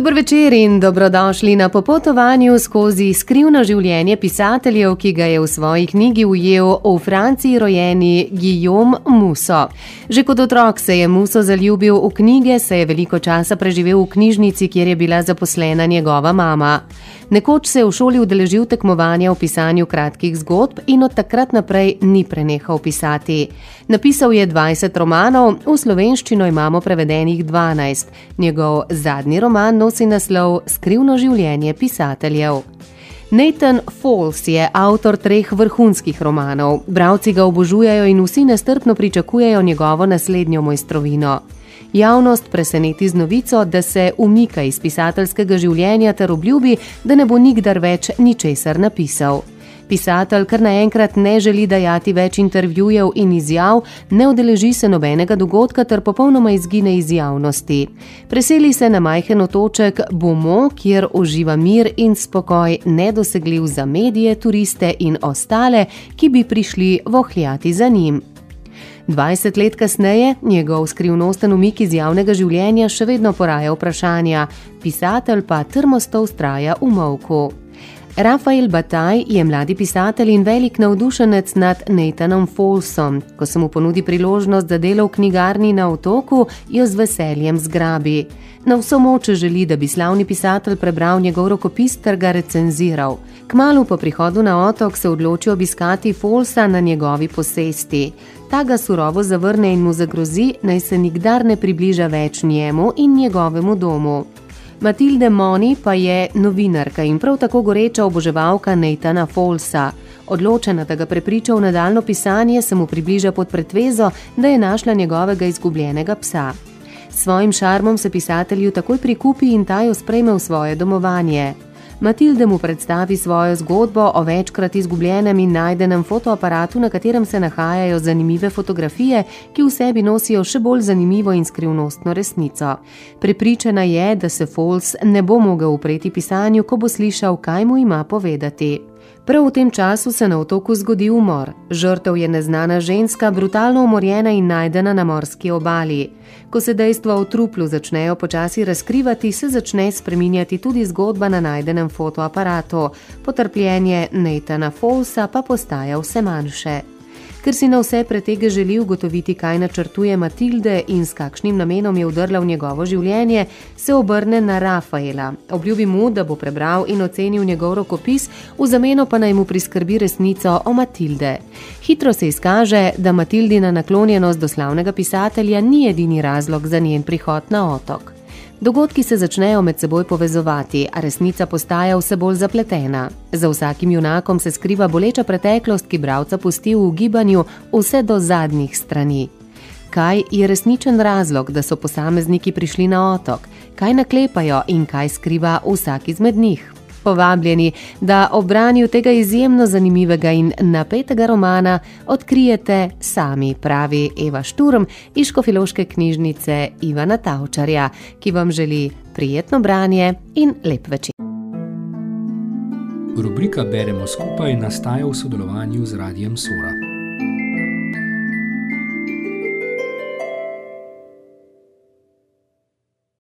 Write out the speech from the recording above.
Dobro večer in dobrodošli na popotovanju skozi skrivno življenje pisateljev, ki ga je v svoji knjigi ujel v Franciji rojeni Guillaume Musso. Že kot otrok se je Musso zaljubil v knjige, se je veliko časa preživel v knjižnici, kjer je bila zaposlena njegova mama. Nekoč se je v šoli udeležil tekmovanja v pisanju kratkih zgodb in od takrat naprej ni prenehal pisati. Napisal je 20 romanov, v slovenščino imamo prevedenih 12. Njegov zadnji roman nosi naslov Skrivno življenje pisateljev. Nathan Falls je avtor treh vrhunskih romanov. Bravci ga obožujejo in vsi nestrpno pričakujejo njegovo naslednjo mojstrovino. Javnost preseneti z novico, da se umika iz pisateljskega življenja ter obljubi, da ne bo nikdar več ničesar napisal. Pisatelj kar naenkrat ne želi dajati več intervjujev in izjav, ne udeleži se nobenega dogodka ter popolnoma izgine iz javnosti. Preseli se na majhen otoček Bomo, kjer uživa mir in spokoj, nedosegljiv za medije, turiste in ostale, ki bi prišli vohljati za njim. 20 let kasneje njegov skrivnosten umik iz javnega življenja še vedno poraja vprašanja, pisatelj pa trmosto ustraja v molku. Rafael Bataj je mladi pisatelj in velik navdušenec nad Nathanom Folsom. Ko se mu ponudi priložnost za delo v knjigarni na otoku, jo z veseljem zgrabi. Na vso moč želi, da bi slavni pisatelj prebral njegov rokopis ter ga recenziral. Kmalu po prihodu na otok se odloči obiskati Folsa na njegovi posesti. Ta ga surovo zavrne in mu zagrozi, naj se nikdar ne približa več njemu in njegovemu domu. Matilde Moni pa je novinarka in prav tako goreča oboževalka Neitana Folsa. Odločena, da ga prepriča v nadaljno pisanje, se mu približa pod pretvezo, da je našla njegovega izgubljenega psa. S svojim šarmom se pisatelju takoj prikupi in ta jo sprejme v svoje domovanje. Matilde mu predstavi svojo zgodbo o večkrat izgubljenem in najdenem fotoaparatu, na katerem se nahajajo zanimive fotografije, ki v sebi nosijo še bolj zanimivo in skrivnostno resnico. Prepričana je, da se Fols ne bo mogel upreti pisanju, ko bo slišal, kaj mu ima povedati. Prav v tem času se na otoku zgodi umor. Žrtev je neznana ženska, brutalno umorjena in najdena na morski obali. Ko se dejstva o truplu začnejo počasi razkrivati, se začne spreminjati tudi zgodba na najdenem fotoaparatu. Potrpljenje Neitana Folsa pa postaja vse manjše. Ker si na vse pretege želi ugotoviti, kaj načrtuje Matilde in s kakšnim namenom je udrla v njegovo življenje, se obrne na Rafaela. Obljubi mu, da bo prebral in ocenil njegov rokopis, v zameno pa naj mu priskrbi resnico o Matilde. Hitro se izkaže, da Matildina naklonjenost do slavnega pisatelja ni edini razlog za njen prihod na otok. Dogodki se začnejo med seboj povezovati, a resnica postaja vse bolj zapletena. Za vsakim junakom se skriva boleča preteklost, ki bralca pusti v gibanju vse do zadnjih strani. Kaj je resničen razlog, da so posamezniki prišli na otok, kaj naklepajo in kaj skriva vsak izmed njih? Povabljeni, da ob branju tega izjemno zanimivega in napetega romana odkrijete sami, pravi Eva Šturm iz Škofiloške knjižnice Ivana Tavčarja, ki vam želi prijetno branje in lep večer. Rubrika Beremo skupaj nastaja v sodelovanju z Radijem Sora.